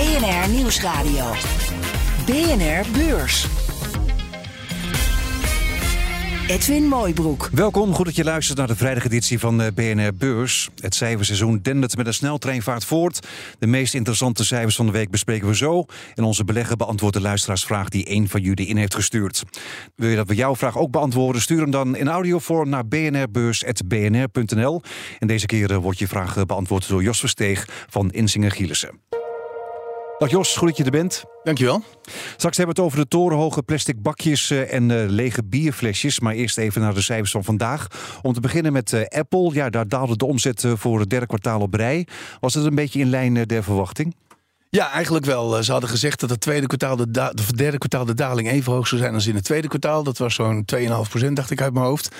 BNR Nieuwsradio. BNR Beurs. Edwin Mooibroek. Welkom, goed dat je luistert naar de vrijdageditie van eh, BNR Beurs. Het cijferseizoen dendert met een sneltreinvaart voort. De meest interessante cijfers van de week bespreken we zo. En onze belegger beantwoordt de luisteraarsvraag die een van jullie in heeft gestuurd. Wil je dat we jouw vraag ook beantwoorden? Stuur hem dan in audiovorm naar bnrbeurs.bnr.nl. En deze keer eh, wordt je vraag eh, beantwoord door Jos Versteeg van Insinger Gielissen. Dag Jos, goed dat je er bent. Dankjewel. Straks hebben we het over de torenhoge plastic bakjes eh, en uh, lege bierflesjes. Maar eerst even naar de cijfers van vandaag. Om te beginnen met uh, Apple. Ja, daar daalde de omzet voor het derde kwartaal op rij. Was het een beetje in lijn der verwachting? Ja, eigenlijk wel. Ze hadden gezegd dat het tweede kwartaal de, de derde kwartaal de daling even hoog zou zijn als in het tweede kwartaal. Dat was zo'n 2,5% dacht ik uit mijn hoofd.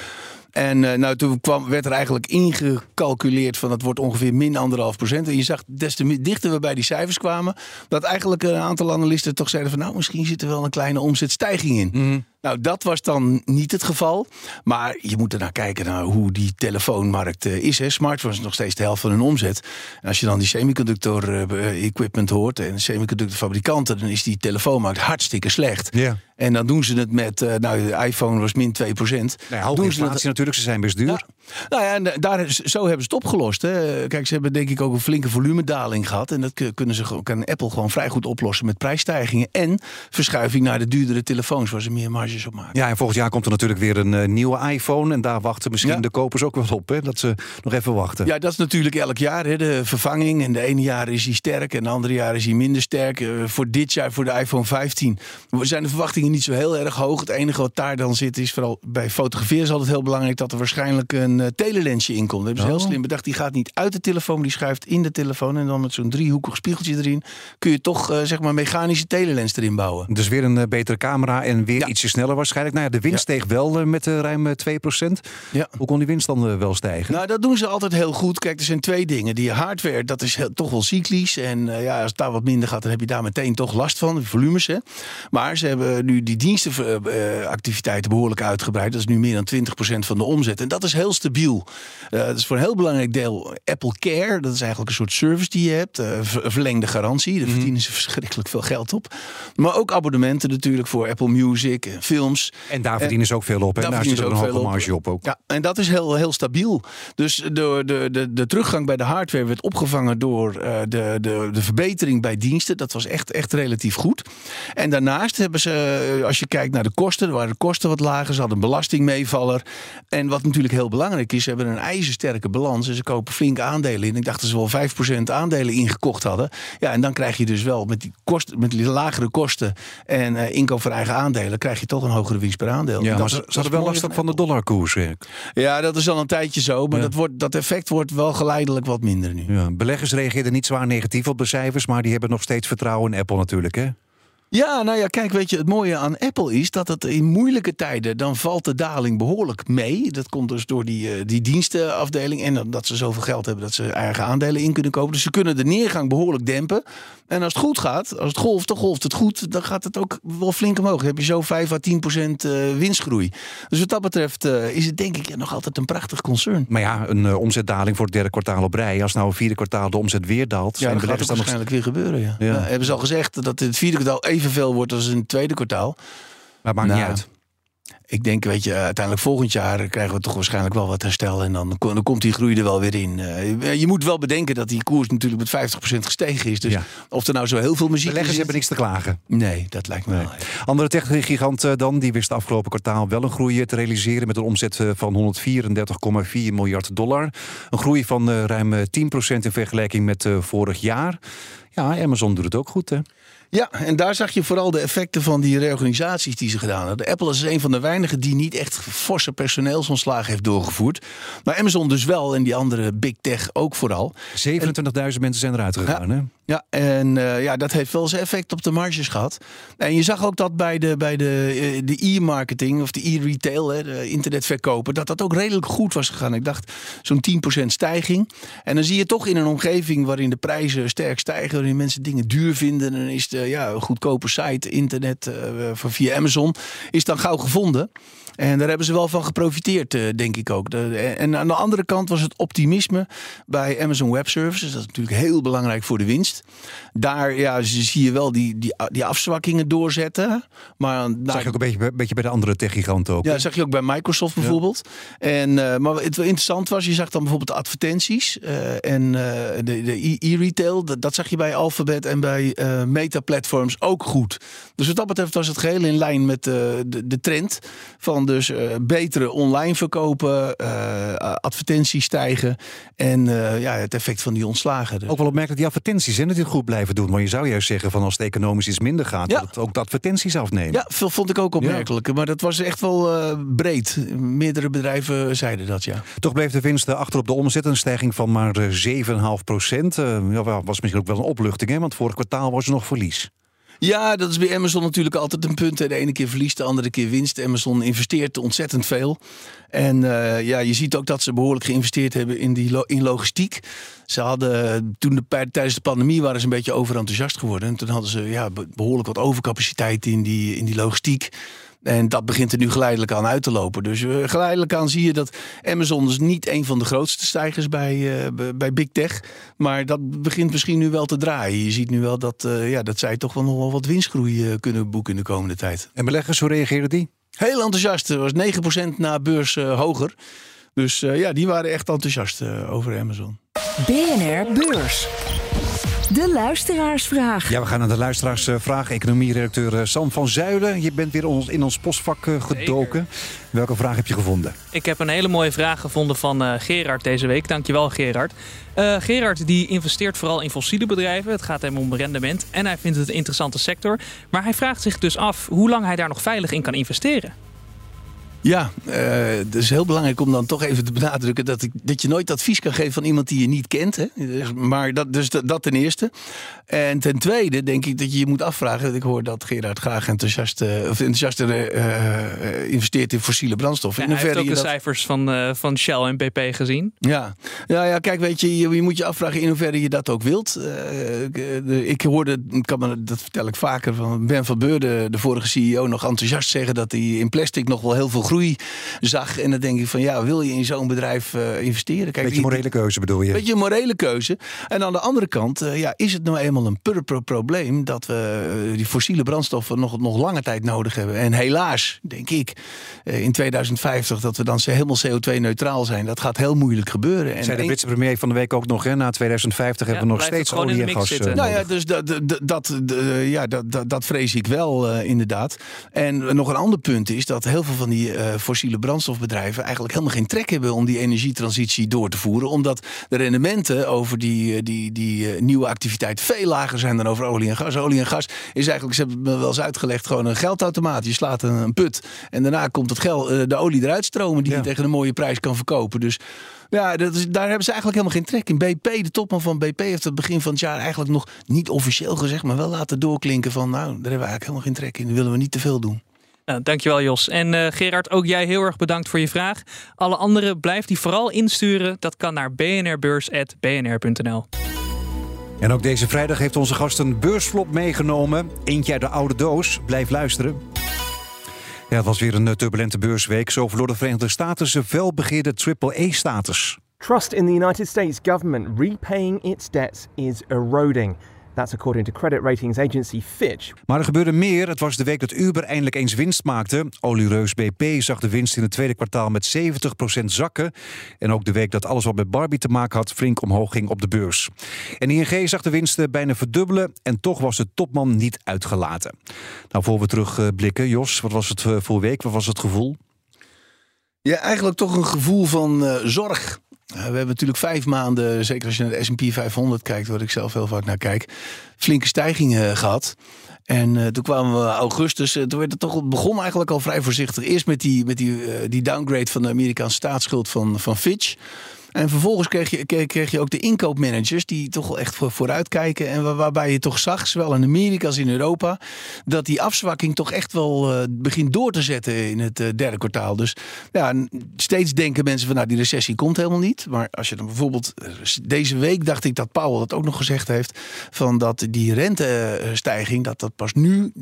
En uh, nou, toen kwam, werd er eigenlijk ingecalculeerd van het wordt ongeveer min anderhalf procent. En je zag des te dichter we bij die cijfers kwamen, dat eigenlijk een aantal analisten toch zeiden van nou, misschien zit er wel een kleine omzetstijging in. Mm. Nou, dat was dan niet het geval. Maar je moet er naar kijken naar hoe die telefoonmarkt uh, is. Hè. Smartphones is nog steeds de helft van hun omzet. En als je dan die semiconductor uh, equipment hoort en semiconductorfabrikanten, dan is die telefoonmarkt hartstikke slecht. Ja. En dan doen ze het met, uh, nou, de iPhone was min 2 procent. Nou, doen ze het natuurlijk, ze zijn best duur. Ja. Nou ja, en daar, zo hebben ze het opgelost. Hè. Kijk, ze hebben denk ik ook een flinke volumedaling gehad. En dat kunnen ze, kan Apple gewoon vrij goed oplossen met prijsstijgingen. En verschuiving naar de duurdere telefoons, waar ze meer marges op maken. Ja, en volgend jaar komt er natuurlijk weer een uh, nieuwe iPhone. En daar wachten misschien ja. de kopers ook wel op. Hè, dat ze nog even wachten. Ja, dat is natuurlijk elk jaar hè, de vervanging. En de ene jaar is hij sterk en de andere jaar is hij minder sterk. Uh, voor dit jaar, voor de iPhone 15, zijn de verwachtingen niet zo heel erg hoog. Het enige wat daar dan zit is vooral bij fotograferen is altijd heel belangrijk dat er waarschijnlijk een uh, telelensje in komt. Dat hebben ze heel slim bedacht. Die gaat niet uit de telefoon, die schuift in de telefoon. En dan met zo'n driehoekig spiegeltje erin kun je toch uh, zeg maar mechanische telelens erin bouwen. Dus weer een uh, betere camera en weer ja. ietsje sneller waarschijnlijk. Nou ja, de winst ja. steeg wel met ruim 2%. Ja. Hoe kon die winst dan wel stijgen? Nou, dat doen ze altijd heel goed. Kijk, er zijn twee dingen. Die hardware, dat is heel, toch wel cyclisch. En ja, als het daar wat minder gaat, dan heb je daar meteen toch last van. De volumes, hè. Maar ze hebben nu die dienstenactiviteiten behoorlijk uitgebreid. Dat is nu meer dan 20% van de omzet. En dat is heel stabiel. Uh, dat is voor een heel belangrijk deel Apple Care. Dat is eigenlijk een soort service die je hebt. Uh, verlengde garantie. Daar verdienen ze verschrikkelijk veel geld op. Maar ook abonnementen natuurlijk voor Apple Music, films. En daar verdienen ze ook veel op. En daar, daar zit ook een hoge marge op ook. Ja, en dat is heel, heel stabiel. Dus de, de, de, de teruggang bij de hardware werd opgevangen door uh, de, de, de verbetering bij diensten. Dat was echt, echt relatief goed. En daarnaast hebben ze, als je kijkt naar de kosten, waren de kosten wat lager. Ze hadden een belastingmeevaller. En wat natuurlijk heel belangrijk is, ze hebben een ijzersterke balans. En ze kopen flinke aandelen in. Ik dacht dat ze wel 5% aandelen ingekocht hadden. Ja, en dan krijg je dus wel met die, kosten, met die lagere kosten en uh, inkoop van eigen aandelen, krijg je toch een hogere winst per aandeel. Ja, dat maar ze hadden wel last van de dollarkoers. Ja, dat is al een tijdje zo. Maar ja. dat, wordt, dat effect wordt wel geleidelijk wat minder nu. Ja, beleggers reageerden niet zwaar negatief op de cijfers, maar die hebben nog steeds vertrouwen in Apple natuurlijk. Hè? Ja, nou ja, kijk, weet je, het mooie aan Apple is dat het in moeilijke tijden, dan valt de daling behoorlijk mee. Dat komt dus door die, uh, die dienstenafdeling en dat ze zoveel geld hebben dat ze eigen aandelen in kunnen kopen. Dus ze kunnen de neergang behoorlijk dempen. En als het goed gaat, als het golft, dan golft het goed, dan gaat het ook wel flink omhoog. Dan heb je zo 5 à 10 procent uh, winstgroei. Dus wat dat betreft uh, is het denk ik nog altijd een prachtig concern. Maar ja, een uh, omzetdaling voor het derde kwartaal op rij. Als nou het vierde kwartaal de omzet weer daalt. Ja, dan gaat het waarschijnlijk nog... weer gebeuren. Ja. Ja. Ja, hebben ze al gezegd dat het vierde kwartaal evenveel wordt als in het tweede kwartaal. Maar maakt nou, niet uit. Ik denk, weet je, uiteindelijk volgend jaar krijgen we toch waarschijnlijk wel wat herstel. En dan, dan komt die groei er wel weer in. Uh, je moet wel bedenken dat die koers natuurlijk met 50% gestegen is. Dus ja. of er nou zo heel veel muziek De leggers hebben niks te klagen. Nee, dat lijkt me nee. wel. Andere techgigant uh, dan, die wist afgelopen kwartaal wel een groei te realiseren. Met een omzet van 134,4 miljard dollar. Een groei van ruim 10% in vergelijking met vorig jaar. Ja, Amazon doet het ook goed, hè? Ja, en daar zag je vooral de effecten van die reorganisaties die ze gedaan hadden. Apple is een van de weinige weinige die niet echt forse personeelsontslagen heeft doorgevoerd. Maar Amazon dus wel en die andere big tech ook vooral. 27.000 mensen zijn eruit gegaan, hè? Ja, en eh, ja, dat heeft wel zijn effect op de marges gehad. En je zag ook dat bij de, bij de, eh, de e-marketing of de e-retail, de internetverkopen, dat dat ook redelijk goed was gegaan. Ik dacht zo'n 10% stijging. En dan zie je toch in een omgeving waarin de prijzen sterk stijgen, waarin mensen dingen duur vinden, dan is de ja, een goedkope site, internet van via Amazon, is dan gauw gevonden. En daar hebben ze wel van geprofiteerd, eh, denk ik ook. en aan de andere kant was het optimisme bij Amazon Web Services. Dat is natuurlijk heel belangrijk voor de winst. Daar ja, zie je wel die, die, die afzwakkingen doorzetten. Maar daar zag je ook een beetje, een beetje bij de andere tech-giganten ook. Ja, dat zag je ook bij Microsoft bijvoorbeeld. En, uh, maar het interessant was, je zag dan bijvoorbeeld de advertenties. Uh, en de, de e-retail, dat, dat, zag je bij Alphabet en bij Meta-platforms ook goed. Dus wat dat betreft was het geheel in lijn met de, de trend van dus uh, betere online verkopen, uh, advertenties stijgen en uh, ja, het effect van die ontslagen. Dus. Ook wel opmerkelijk die advertenties en het goed blijven doen. Maar je zou juist zeggen van als het economisch iets minder gaat, ja. dat ook de advertenties afnemen. Ja, veel vond ik ook opmerkelijk. Ja. Maar dat was echt wel breed. Meerdere bedrijven zeiden dat, ja. Toch bleef de winst achter op de omzet. Een stijging van maar 7,5 procent. ja, was misschien ook wel een opluchting, hè? want vorig kwartaal was er nog verlies. Ja, dat is bij Amazon natuurlijk altijd een punt. De ene keer verliest, de andere keer winst. Amazon investeert ontzettend veel. En uh, ja, je ziet ook dat ze behoorlijk geïnvesteerd hebben in, die in logistiek. Ze hadden toen de, tijdens de pandemie waren ze een beetje overenthousiast geworden. En toen hadden ze ja, behoorlijk wat overcapaciteit in die, in die logistiek. En dat begint er nu geleidelijk aan uit te lopen. Dus uh, geleidelijk aan zie je dat Amazon is niet een van de grootste stijgers bij, uh, bij Big Tech. Maar dat begint misschien nu wel te draaien. Je ziet nu wel dat, uh, ja, dat zij toch wel nog wel wat winstgroei kunnen boeken in de komende tijd. En beleggers, hoe reageerden die? Heel enthousiast. Er was 9% na beurs hoger. Dus ja, die waren echt enthousiast over Amazon. BNR Beurs. De luisteraarsvraag. Ja, we gaan naar de luisteraarsvraag. Economie-redacteur Sam van Zuilen. Je bent weer in ons postvak gedoken. Zeker. Welke vraag heb je gevonden? Ik heb een hele mooie vraag gevonden van Gerard deze week. Dankjewel Gerard. Uh, Gerard die investeert vooral in fossiele bedrijven. Het gaat hem om rendement. En hij vindt het een interessante sector. Maar hij vraagt zich dus af hoe lang hij daar nog veilig in kan investeren. Ja, uh, het is heel belangrijk om dan toch even te benadrukken dat, ik, dat je nooit advies kan geven van iemand die je niet kent. Hè? Maar dat, dus dat, dat ten eerste. En ten tweede denk ik dat je je moet afvragen. Ik hoor dat Gerard graag enthousiast, uh, of enthousiast uh, investeert in fossiele brandstoffen. Ja, hij heeft ook de dat... cijfers van, van Shell en BP gezien. Ja. ja, ja kijk, weet je, je, je, moet je afvragen in hoeverre je dat ook wilt. ik hoorde, kan me, dat vertel ik vaker, van Ben van Beurden, de vorige CEO, nog enthousiast zeggen dat hij in plastic nog wel heel veel groei zag. En dan denk ik van ja, wil je in zo'n bedrijf uh, investeren? Kijk, beetje morele keuze bedoel je? Beetje morele keuze. En aan de andere kant, uh, ja, is het nou eenmaal een purper probleem dat we uh, die fossiele brandstoffen nog, nog lange tijd nodig hebben. En helaas, denk ik, in 2050 dat we dan helemaal CO2-neutraal zijn. Dat gaat heel moeilijk gebeuren. En Zei de Britse premier van de week ook nog, hè? na 2050 ja, hebben we nog steeds olie en gas. nou ja, dus dat, dat, dat, ja, dat, dat, dat vrees ik wel inderdaad. En nog een ander punt is dat heel veel van die fossiele brandstofbedrijven eigenlijk helemaal geen trek hebben om die energietransitie door te voeren. Omdat de rendementen over die, die, die nieuwe activiteit veel lager zijn dan over olie en gas. Olie en gas is eigenlijk, ze hebben me wel eens uitgelegd, gewoon een geldautomaat. Je slaat een, put en daarna komt het geld, de olie eruit stromen die ja. je tegen een mooie prijs kan verkopen. Dus ja, dat is, daar hebben ze eigenlijk helemaal geen trek in. BP, de topman van BP, heeft het begin van het jaar eigenlijk nog niet officieel gezegd, maar wel laten doorklinken van nou, daar hebben we eigenlijk helemaal geen trek in. Dat willen we niet te veel doen. Nou, dankjewel Jos. En uh, Gerard, ook jij heel erg bedankt voor je vraag. Alle anderen blijf die vooral insturen. Dat kan naar bnrbeurs.bnr.nl. En ook deze vrijdag heeft onze gast een beursflop meegenomen. Eentje uit de oude doos. Blijf luisteren. Ja, het was weer een turbulente beursweek. Zo verloor de Verenigde Staten zijn felbegeerde AAA-status. Trust in the United States government repaying its debts is eroding. That's according to credit ratings agency Fitch. Maar er gebeurde meer. Het was de week dat Uber eindelijk eens winst maakte. Oliereus BP zag de winst in het tweede kwartaal met 70% zakken. En ook de week dat alles wat met Barbie te maken had flink omhoog ging op de beurs. En ING zag de winsten bijna verdubbelen. En toch was de topman niet uitgelaten. Nou, voor we terugblikken, Jos, wat was het voor week? Wat was het gevoel? Ja, eigenlijk toch een gevoel van uh, zorg. We hebben natuurlijk vijf maanden, zeker als je naar de S&P 500 kijkt, waar ik zelf heel vaak naar kijk. Flinke stijgingen gehad. En uh, toen kwamen we augustus. Uh, toen werd het toch begon eigenlijk al vrij voorzichtig. Eerst met die, met die, die downgrade van de Amerikaanse staatsschuld van, van Fitch. En vervolgens kreeg je, kreeg je ook de inkoopmanagers die toch echt voor, vooruitkijken. En waarbij je toch zag, zowel in Amerika als in Europa, dat die afzwakking toch echt wel begint door te zetten in het derde kwartaal. Dus ja, steeds denken mensen van nou die recessie komt helemaal niet. Maar als je dan bijvoorbeeld deze week dacht ik dat Powell dat ook nog gezegd heeft van dat die rentestijging dat dat pas nu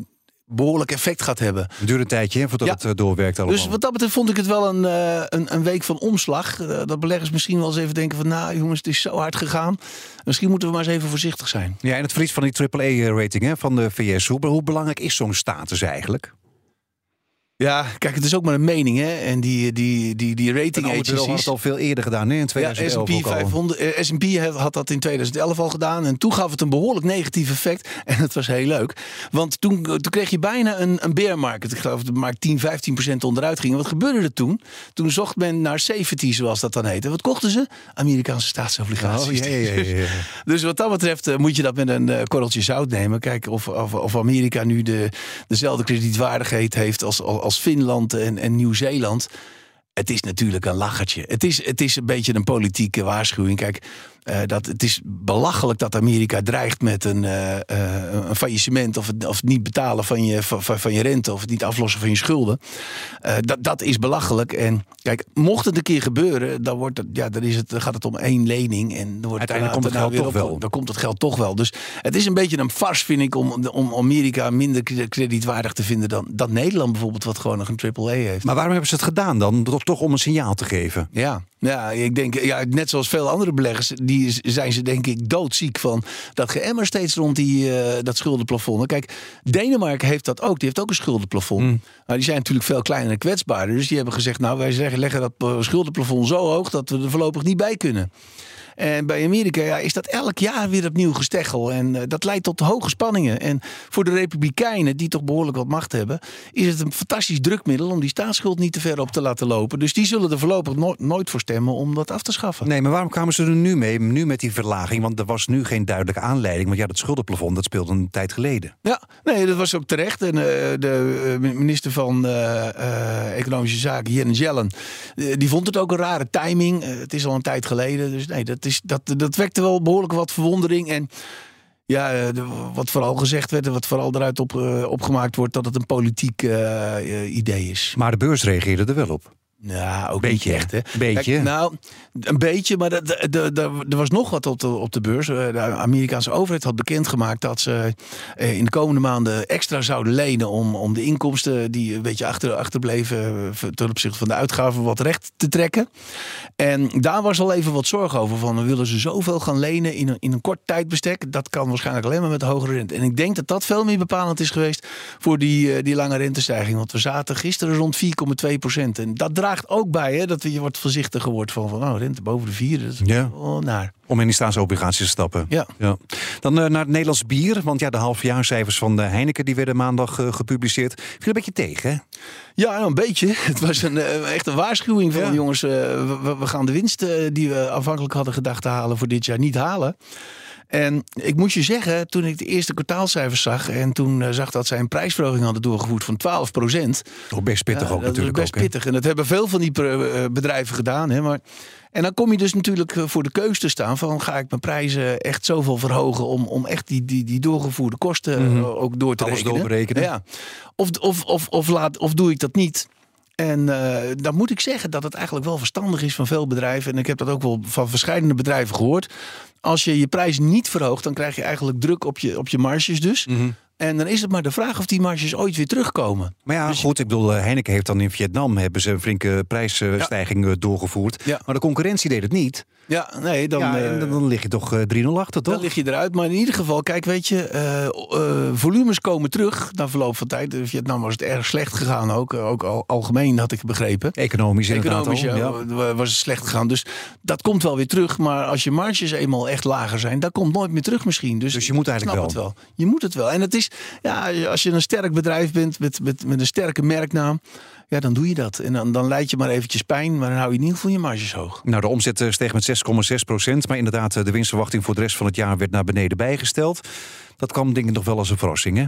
behoorlijk effect gaat hebben. Het duurt een tijdje hè, voordat Ja. het eh, doorwerkt allemaal. Dus wat dat betreft vond ik het wel een, eh, een, een week van omslag. Eh, dat beleggers misschien wel eens even denken van... nou jongens, het is zo hard gegaan. Misschien moeten we maar eens even voorzichtig zijn. Ja, en het verlies van die AAA-rating hè, van de VS. Hoe, hoe belangrijk is zo'n status eigenlijk? Ja, kijk, het is ook maar een mening, hè. En die, die, die, die rating bureau had agencies... het al veel eerder gedaan, hè? in Ja, 2011 S&P ook al. 500, eh, S&P had- dat in 2011 al gedaan. En toen gaf het een behoorlijk negatief effect. En het was heel leuk. Want toen, toen kreeg je bijna een, een bear market. Ik geloof dat het maar 10, 15 procent onderuit ging. Wat gebeurde er toen? Toen zocht men naar safety, zoals dat dan heette. Wat kochten ze? Amerikaanse staatsobligaties. Oh, ja, ja, ja, ja. Dus wat dat betreft eh, moet je dat met een eh, korreltje zout nemen. Kijken of, of, of Amerika nu de, dezelfde kredietwaardigheid heeft als, als Finland en, en Nieuw-Zeeland. Het is natuurlijk een lachertje. Het is, het is een beetje een politieke waarschuwing. Kijk, eh, dat, het is belachelijk dat Amerika dreigt met een, eh, eh, een faillissement... Of het, of het niet betalen van je, van, van je rente of het niet aflossen van je schulden. Dat, dat is belachelijk. En kijk, mocht het een keer gebeuren, dan, wordt het, ja, dan, is het, dan gaat het om één lening. En dan wordt het Uiteindelijk komt het geld weer toch op- wel. Dan komt het geld toch wel. Dus het is een beetje een fars, vind ik, om, om Amerika minder kredietwaardig te vinden dan dat Nederland bijvoorbeeld, wat gewoon nog een AAA heeft. Maar waarom hebben ze het gedaan dan? Toch, toch om een signaal te geven? Ja, ja, ik denk, ja, net zoals veel andere beleggers, die z- zijn ze denk ik doodziek van dat geëmmer steeds rond die, eh, dat schuldenplafond. En Kijk, Denemarken heeft dat ook. Die heeft ook een schuldenplafond. Mm. Maar die zijn natuurlijk veel kleiner en kwetsbaarder. Dus die hebben gezegd, nou wij zeggen, leggen dat eh, schuldenplafond zo hoog dat we er voorlopig niet bij kunnen. En bij Amerika ja, is dat elk jaar weer opnieuw gesteggel. En eh, dat leidt tot hoge spanningen. En voor de Republikeinen, die toch behoorlijk wat macht hebben, is het een fantastisch drukmiddel om die staatsschuld niet te ver op te laten lopen. Dus die zullen er voorlopig no- nooit voor stemmen om dat af te schaffen. Nee, maar waarom kwamen ze er nu mee? Nu met die verlaging? Want er was nu geen duidelijke aanleiding. Want ja, dat schuldenplafond dat speelde een tijd geleden. Ja, nee, dat was ook terecht. En eh, de eh, minister van Economische Zaken, Janet Yellen, eh, die vond het ook een rare timing. Het is al een tijd geleden. Dus nee, dat, dat, dat wekte wel behoorlijk wat verwondering. En ja, eh, wat vooral gezegd werd en wat vooral eruit op, eh, opgemaakt wordt, dat het een politiek eh, idee is. Maar de beurs reageerde er wel op. Ja, ook Beetje, echt, hè? beetje. Kijk, nou, een beetje, maar er was nog wat op de, op de beurs. Eh, De Amerikaanse overheid had bekendgemaakt dat ze eh, in de komende maanden extra zouden lenen om, om de inkomsten die een beetje achter, achterbleven eh, ten opzichte van de uitgaven wat recht te trekken. En daar was al even wat zorg over van, we willen ze zoveel gaan lenen in een, in een kort tijdbestek. Dat kan waarschijnlijk alleen maar met een hogere rente. En ik denk dat dat veel meer bepalend is geweest voor die, die lange rentestijging. Want we zaten gisteren rond 4,2 procent. En dat draagt ook bij hè, dat je wat voorzichtiger wordt van, van oh, rente boven de 4. Dat is Ja. wel naar. Om in die staatsobligaties te stappen. Ja. Dan eh, naar het Nederlands bier. Want ja, de halfjaarcijfers van de Heineken die werden maandag eh, gepubliceerd. Viel een beetje tegen, hè? Ja, een beetje. Het was een, eh, echt een waarschuwing van Ja. jongens, eh, we, gaan de winst eh, die we afhankelijk hadden gedacht te halen voor dit jaar niet halen. En ik moet je zeggen, toen ik de eerste kwartaalcijfers zag en toen eh, zag dat zij een prijsverhoging hadden doorgevoerd van 12 procent. Toch best pittig ook natuurlijk. best ook, pittig. En dat hebben veel van die eh, bedrijven gedaan. Hè? Maar, en dan kom je dus natuurlijk eh, voor de keus te staan van ga ik mijn prijzen echt zoveel verhogen om, om echt die, die, die doorgevoerde kosten Mhm. ook door te Alles rekenen. doorberekenen. Ja. Of, of, of, of, laat, of doe ik dat niet? En dan moet ik zeggen dat het eigenlijk wel verstandig is van veel bedrijven. En ik heb dat ook wel van verschillende bedrijven gehoord. Als je je prijs niet verhoogt, dan krijg je eigenlijk druk op je, op je marges dus. Mhm. En dan is het maar de vraag of die marges ooit weer terugkomen. Maar ja, Dus- goed, ik bedoel, eh, Heineken heeft dan in Vietnam hebben ze een flinke prijsstijging eh, doorgevoerd. Ja. Maar de concurrentie deed het niet. Ja, nee, dan, ja, eh, dan, dan lig je toch eh, 3-0 achter, toch? Dan lig je eruit. Maar in ieder geval, kijk, weet je, volumes komen terug na verloop van tijd. In Vietnam was het erg slecht gegaan ook. Ook al, algemeen had ik begrepen. Economisch inderdaad Economisch ja, wa- was het slecht gegaan. Dus dat komt wel weer terug. Maar als je marges eenmaal echt lager zijn, dat komt nooit meer terug misschien. Dus, Dus je moet eigenlijk snap het wel. Je moet het wel. En het is, ja, als je een sterk bedrijf bent met, met, met een sterke merknaam, ja, dan doe je dat. En dan, dan leid je maar eventjes pijn, maar dan hou je in ieder geval je marges hoog. Nou, de omzet eh, steeg met 6,6 procent. Maar inderdaad, eh, de winstverwachting voor de rest van het jaar werd naar beneden bijgesteld. Dat kwam denk ik nog wel als een verrassing, hè?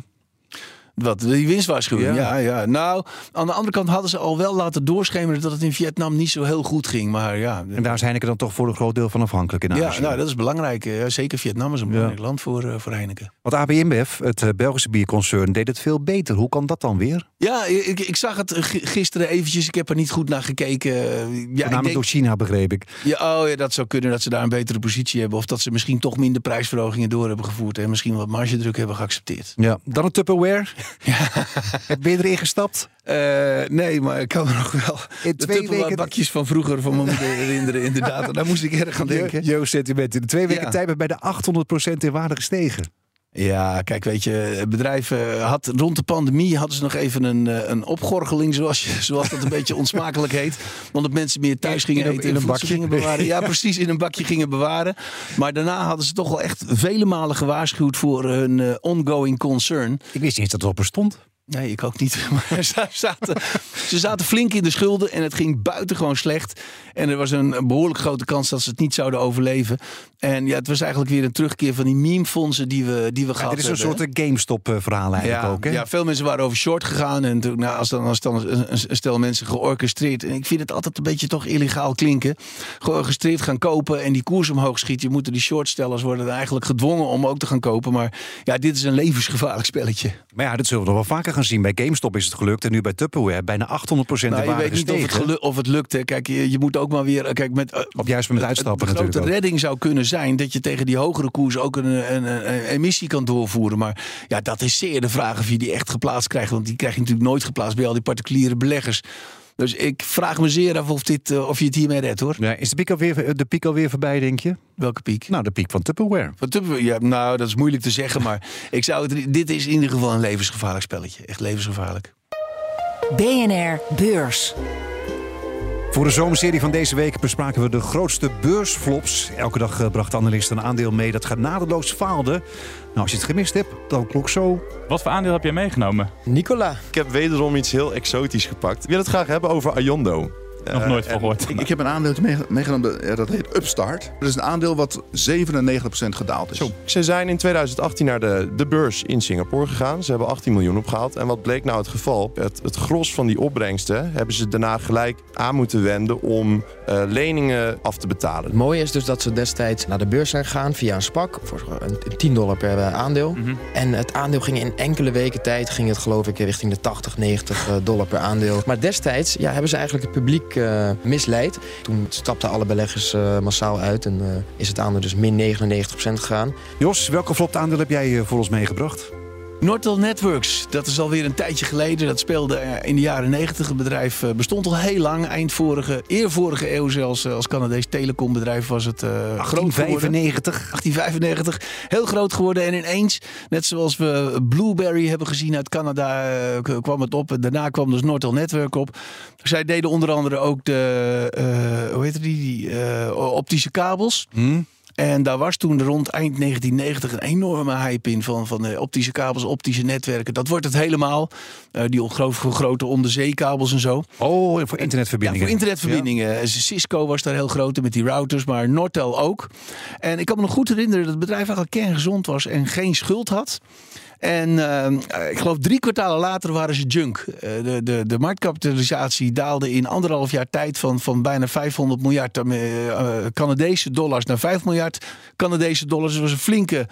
Wat, die winstwaarschuwing? Ja. Ja. ja, Nou, aan de andere kant hadden ze al wel laten doorschemeren dat het in Vietnam niet zo heel goed ging. Maar ja, En daar is Heineken dan toch voor een groot deel van afhankelijk in ja Azië. nou, dat is belangrijk. Ja, zeker Vietnam is een belangrijk land voor, eh, voor Heineken. Want AB InBev, het eh, Belgische bierconcern, deed het veel beter. Hoe kan dat dan weer? Ja, ik, ik zag het gisteren eventjes. Ik heb er niet goed naar gekeken. Ja, ik denk, door China, begreep ik. ja, oh, ja, dat zou kunnen dat ze daar een betere positie hebben. Of dat ze misschien toch minder prijsverhogingen door hebben gevoerd. En misschien wat margedruk hebben geaccepteerd. Ja. Dan een Tupperware. Ben je erin gestapt? Eh, nee, maar ik kan me nog wel In de twee weken- bakjes van vroeger van mijn moeder herinneren. Inderdaad, daar moest ik erg aan denken. Jeugdsentiment. In de twee weken Ja. tijd ben bijna 800% in waarde gestegen. Ja, kijk, weet je, eh, had rond de pandemie hadden ze nog even een, eh, een opgorgeling, zoals, je, zoals dat een beetje onsmakelijk heet. Omdat mensen meer thuis gingen In eten in en een bakje. gingen bewaren. Ja, precies, in een bakje gingen bewaren. Maar daarna hadden ze toch wel echt vele malen gewaarschuwd voor hun eh, ongoing concern. Ik wist niet eens dat het op er stond. Nee, ik ook niet. Maar ze zaten, ze zaten flink in de schulden en het ging buitengewoon slecht. En er was een, behoorlijk grote kans dat ze het niet zouden overleven. En ja, het was eigenlijk weer een terugkeer van die meme-fondsen die we, die we Ja, gehad dit is een hebben. soort eh, GameStop-verhaal eigenlijk ja, ook. Hè? ja, veel mensen waren over short gegaan. En toen, nou, als dan, als dan een, stel mensen georchestreerd. En ik vind het altijd een beetje toch illegaal klinken. Georchestreerd gaan kopen en die koers omhoog schiet. Je moeten die shortstellers worden eigenlijk gedwongen om ook te gaan kopen. Maar ja, dit is een levensgevaarlijk spelletje. Maar ja, dit zullen we nog wel vaker gaan zien. Bij GameStop is het gelukt en nu bij Tupperware bijna 800% in Nou, waarde weet niet of het, of het lukt. Hè. Kijk, je, je moet ook maar weer. Kijk, met, eh, Op juist moment uitstappen de grote natuurlijk redding zou kunnen zijn dat je tegen die hogere koers ook een, een, een, een emissie kan doorvoeren. Maar ja, dat is zeer de vraag of je die echt geplaatst krijgt. Want die krijg je natuurlijk nooit geplaatst bij al die particuliere beleggers. Dus ik vraag me zeer af of, dit, eh, of je het hiermee redt hoor. Ja, is de piek, alweer, de piek alweer voorbij, denk je? Welke piek? Nou, de piek van Tupperware. Wat hebben we- Ja, nou, dat is moeilijk te zeggen. Maar ik zou het, dit is in ieder geval een levensgevaarlijk spelletje. Echt levensgevaarlijk. BNR Beurs. Voor de zomerserie van deze week bespraken we de grootste beursflops. Elke dag eh, bracht de analist een aandeel mee dat genadeloos faalde. Nou, als je het gemist hebt, dan klok zo. Wat voor aandeel heb jij meegenomen? Nicola. Ik heb wederom iets heel exotisch gepakt. Ik wil het graag hebben over Ayondo. Nog Eh, nooit van gehoord. Ik, ik heb een aandeeltje meege- meegenomen, ja, dat heet Upstart. Dat is een aandeel wat 97% gedaald is. Zo. Ze zijn in 2018 naar de, de beurs in Singapore gegaan. Ze hebben 18 miljoen opgehaald. En wat bleek nou het geval? Het, het gros van die opbrengsten hebben ze daarna gelijk aan moeten wenden om eh, leningen af te betalen. Het mooie is dus dat ze destijds naar de beurs zijn gegaan via een SPAC voor een een 10 dollar per eh, aandeel. Mhm. En het aandeel ging in enkele weken tijd, ging het geloof ik richting de 80, 90 eh, dollar per aandeel. Maar destijds ja, hebben ze eigenlijk het publiek eh, misleid. Toen stapten alle beleggers eh, massaal uit en eh, is het aandeel dus min 99% gegaan. Jos, welke flopt aandeel heb jij voor ons meegebracht? Nortel Networks, dat is alweer een tijdje geleden. Dat speelde eh, in de jaren 90. Het bedrijf eh, bestond al heel lang. Eind vorige, eer vorige eeuw zelfs eh, als Canadees telecombedrijf was het groot geworden. 1895. 1895. Heel groot geworden en ineens, net zoals we Blueberry hebben gezien uit Canada, kwam het op. Daarna kwam dus Nortel Network op. Zij deden onder andere ook de, hoe heet het die, die optische kabels. Hm? En daar was toen rond eind 1990 een enorme hype in van, van eh, optische kabels, optische netwerken. Dat wordt het helemaal. Eh, die ongelooflijk grote onderzeekabels en zo. Oh, voor Ja, internetverbindingen. voor internetverbindingen. Cisco was daar heel groot met die routers, maar Nortel ook. En ik kan me nog goed herinneren dat het bedrijf eigenlijk kerngezond was en geen schuld had. En eh, ik geloof drie kwartalen later waren ze junk. Eh, de, de, de marktkapitalisatie daalde in anderhalf jaar tijd van, van bijna 500 miljard eh, Canadese dollars naar 5 miljard Canadese dollars. Dat was een flinke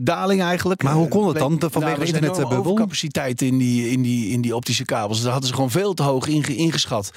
daling eigenlijk. Maar hoe kon het dan? Nou, Vanwege enorme internetbubbel? overcapaciteit in die, in, die, in die optische kabels. Daar hadden ze gewoon veel te hoog inge- ingeschat.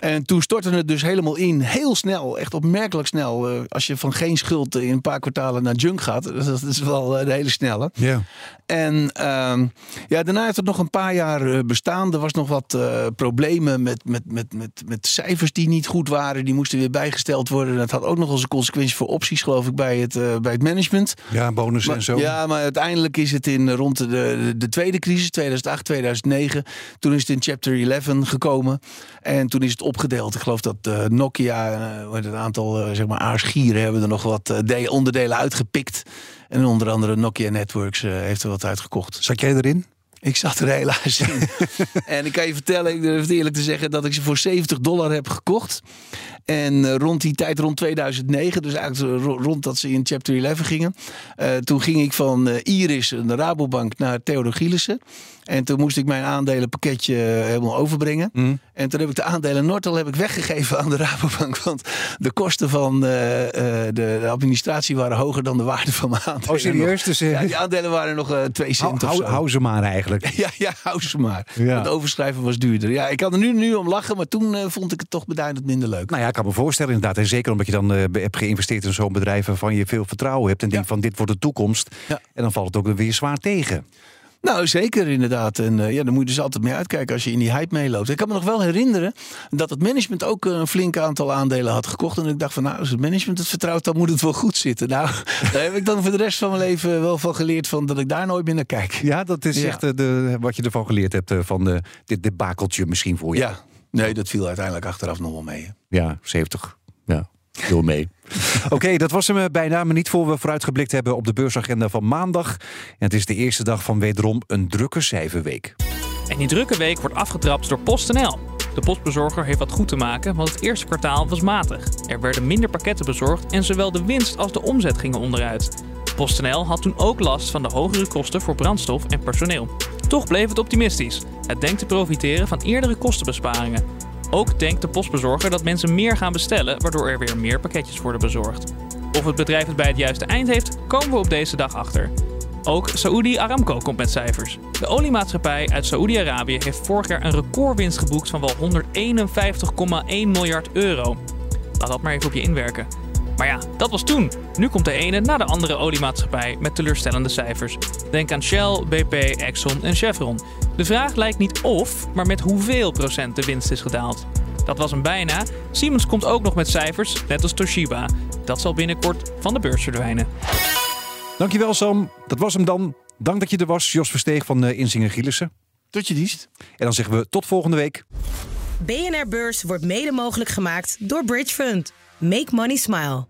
En toen stortte het dus helemaal in, heel snel, echt opmerkelijk snel. Eh, als je van geen schuld in een paar kwartalen naar junk gaat, dat is wel eh, de hele snelle. Ja. En ehm, ja, daarna heeft het nog een paar jaar eh, bestaan. Er was nog wat problemen met, met, met, met, met cijfers die niet goed waren. Die moesten weer bijgesteld worden. Dat had ook nog als een consequentie voor opties, geloof ik, bij het, bij het management. ja, bonus Maar- en zo. Ja, maar uiteindelijk is het in rond de, de, de tweede crisis, 2008, 2009. Toen is het in chapter 11 gekomen. En toen is het opgedeeld. Ik geloof dat eh, Nokia, eh, heet het, een aantal eh, zeg maar aarsgieren hebben er nog wat eh, de- onderdelen uitgepikt. En onder andere Nokia Networks eh, heeft er wat uitgekocht. Zat jij erin? Ik zat er helaas in. en ik kan je vertellen, ik durf het eerlijk te zeggen, dat ik ze voor 70 dollar heb gekocht. En eh, rond die tijd, rond 2009, dus eigenlijk ro- rond dat ze in Chapter 11 gingen. eh, toen ging ik van eh, Iris, de Rabobank, naar Theodor Gielissen. En toen moest ik mijn aandelenpakketje helemaal overbrengen. En toen heb ik de aandelen Nortel heb ik weggegeven aan de Rabobank. Want de kosten van de, de administratie waren hoger dan de waarde van mijn aandelen. Oh, serieus? Dus, ja, die aandelen waren nog eh 2 Hou, cent of zo. hou ze maar eigenlijk. Ja, ja, hou ze maar. Ja. Het overschrijven was duurder. Ja, ik kan er nu, nu om lachen, maar toen vond ik het toch beduidend minder leuk. Nou ja, ik kan me voorstellen inderdaad. En zeker omdat je dan eh, hebt geïnvesteerd in zo'n bedrijf waarvan je veel vertrouwen hebt. En denkt van dit wordt de toekomst. En dan valt het ook weer zwaar tegen. Nou, zeker inderdaad. En eh, ja, daar moet je dus altijd mee uitkijken als je in die hype meeloopt. Ik kan me nog wel herinneren dat het management ook een flink aantal aandelen had gekocht. En ik dacht van, nou, als het management het vertrouwt, dan moet het wel goed zitten. Nou, daar heb ik dan voor de rest van mijn leven wel van geleerd van dat ik daar nooit meer naar kijk. Ja, dat is Ja. echt eh, de, wat je ervan geleerd hebt eh, van de, dit debakeltje misschien voor je. Ja, nee, dat viel uiteindelijk achteraf nog wel mee. hè. Ja, 70. Ja, heel mee. Oké, dat was hem eh, bijna. Maar niet voor we vooruitgeblikt hebben op de beursagenda van maandag. En het is de eerste dag van wederom een drukke cijferweek. En die drukke week wordt afgetrapt door PostNL. De postbezorger heeft wat goed te maken, want het eerste kwartaal was matig. Er werden minder pakketten bezorgd en zowel de winst als de omzet gingen onderuit. PostNL had toen ook last van de hogere kosten voor brandstof en personeel. Toch bleef het optimistisch. Het denkt te profiteren van eerdere kostenbesparingen. Ook denkt de postbezorger dat mensen meer gaan bestellen, waardoor er weer meer pakketjes worden bezorgd. Of het bedrijf het bij het juiste eind heeft, komen we op deze dag achter. Ook Saudi Aramco komt met cijfers. De oliemaatschappij uit Saoedi-Arabië heeft vorig jaar een recordwinst geboekt van wel 151,1 miljard euro. Laat dat maar even op je inwerken. Maar ja, dat was toen. Nu komt de ene na de andere oliemaatschappij met teleurstellende cijfers. Denk aan Shell, BP, Exxon en Chevron. De vraag lijkt niet of, maar met hoeveel procent de winst is gedaald. Dat was een bijna. Siemens komt ook nog met cijfers, net als Toshiba. Dat zal binnenkort van de beurs verdwijnen. Dankjewel Sam. Dat was hem dan. Dank dat je er was, Jos Versteeg van uh, Inzinger Gielissen. Tot je dienst. En dan zeggen we tot volgende week. BNR Beurs wordt mede mogelijk gemaakt door Bridge Fund. Make money smile.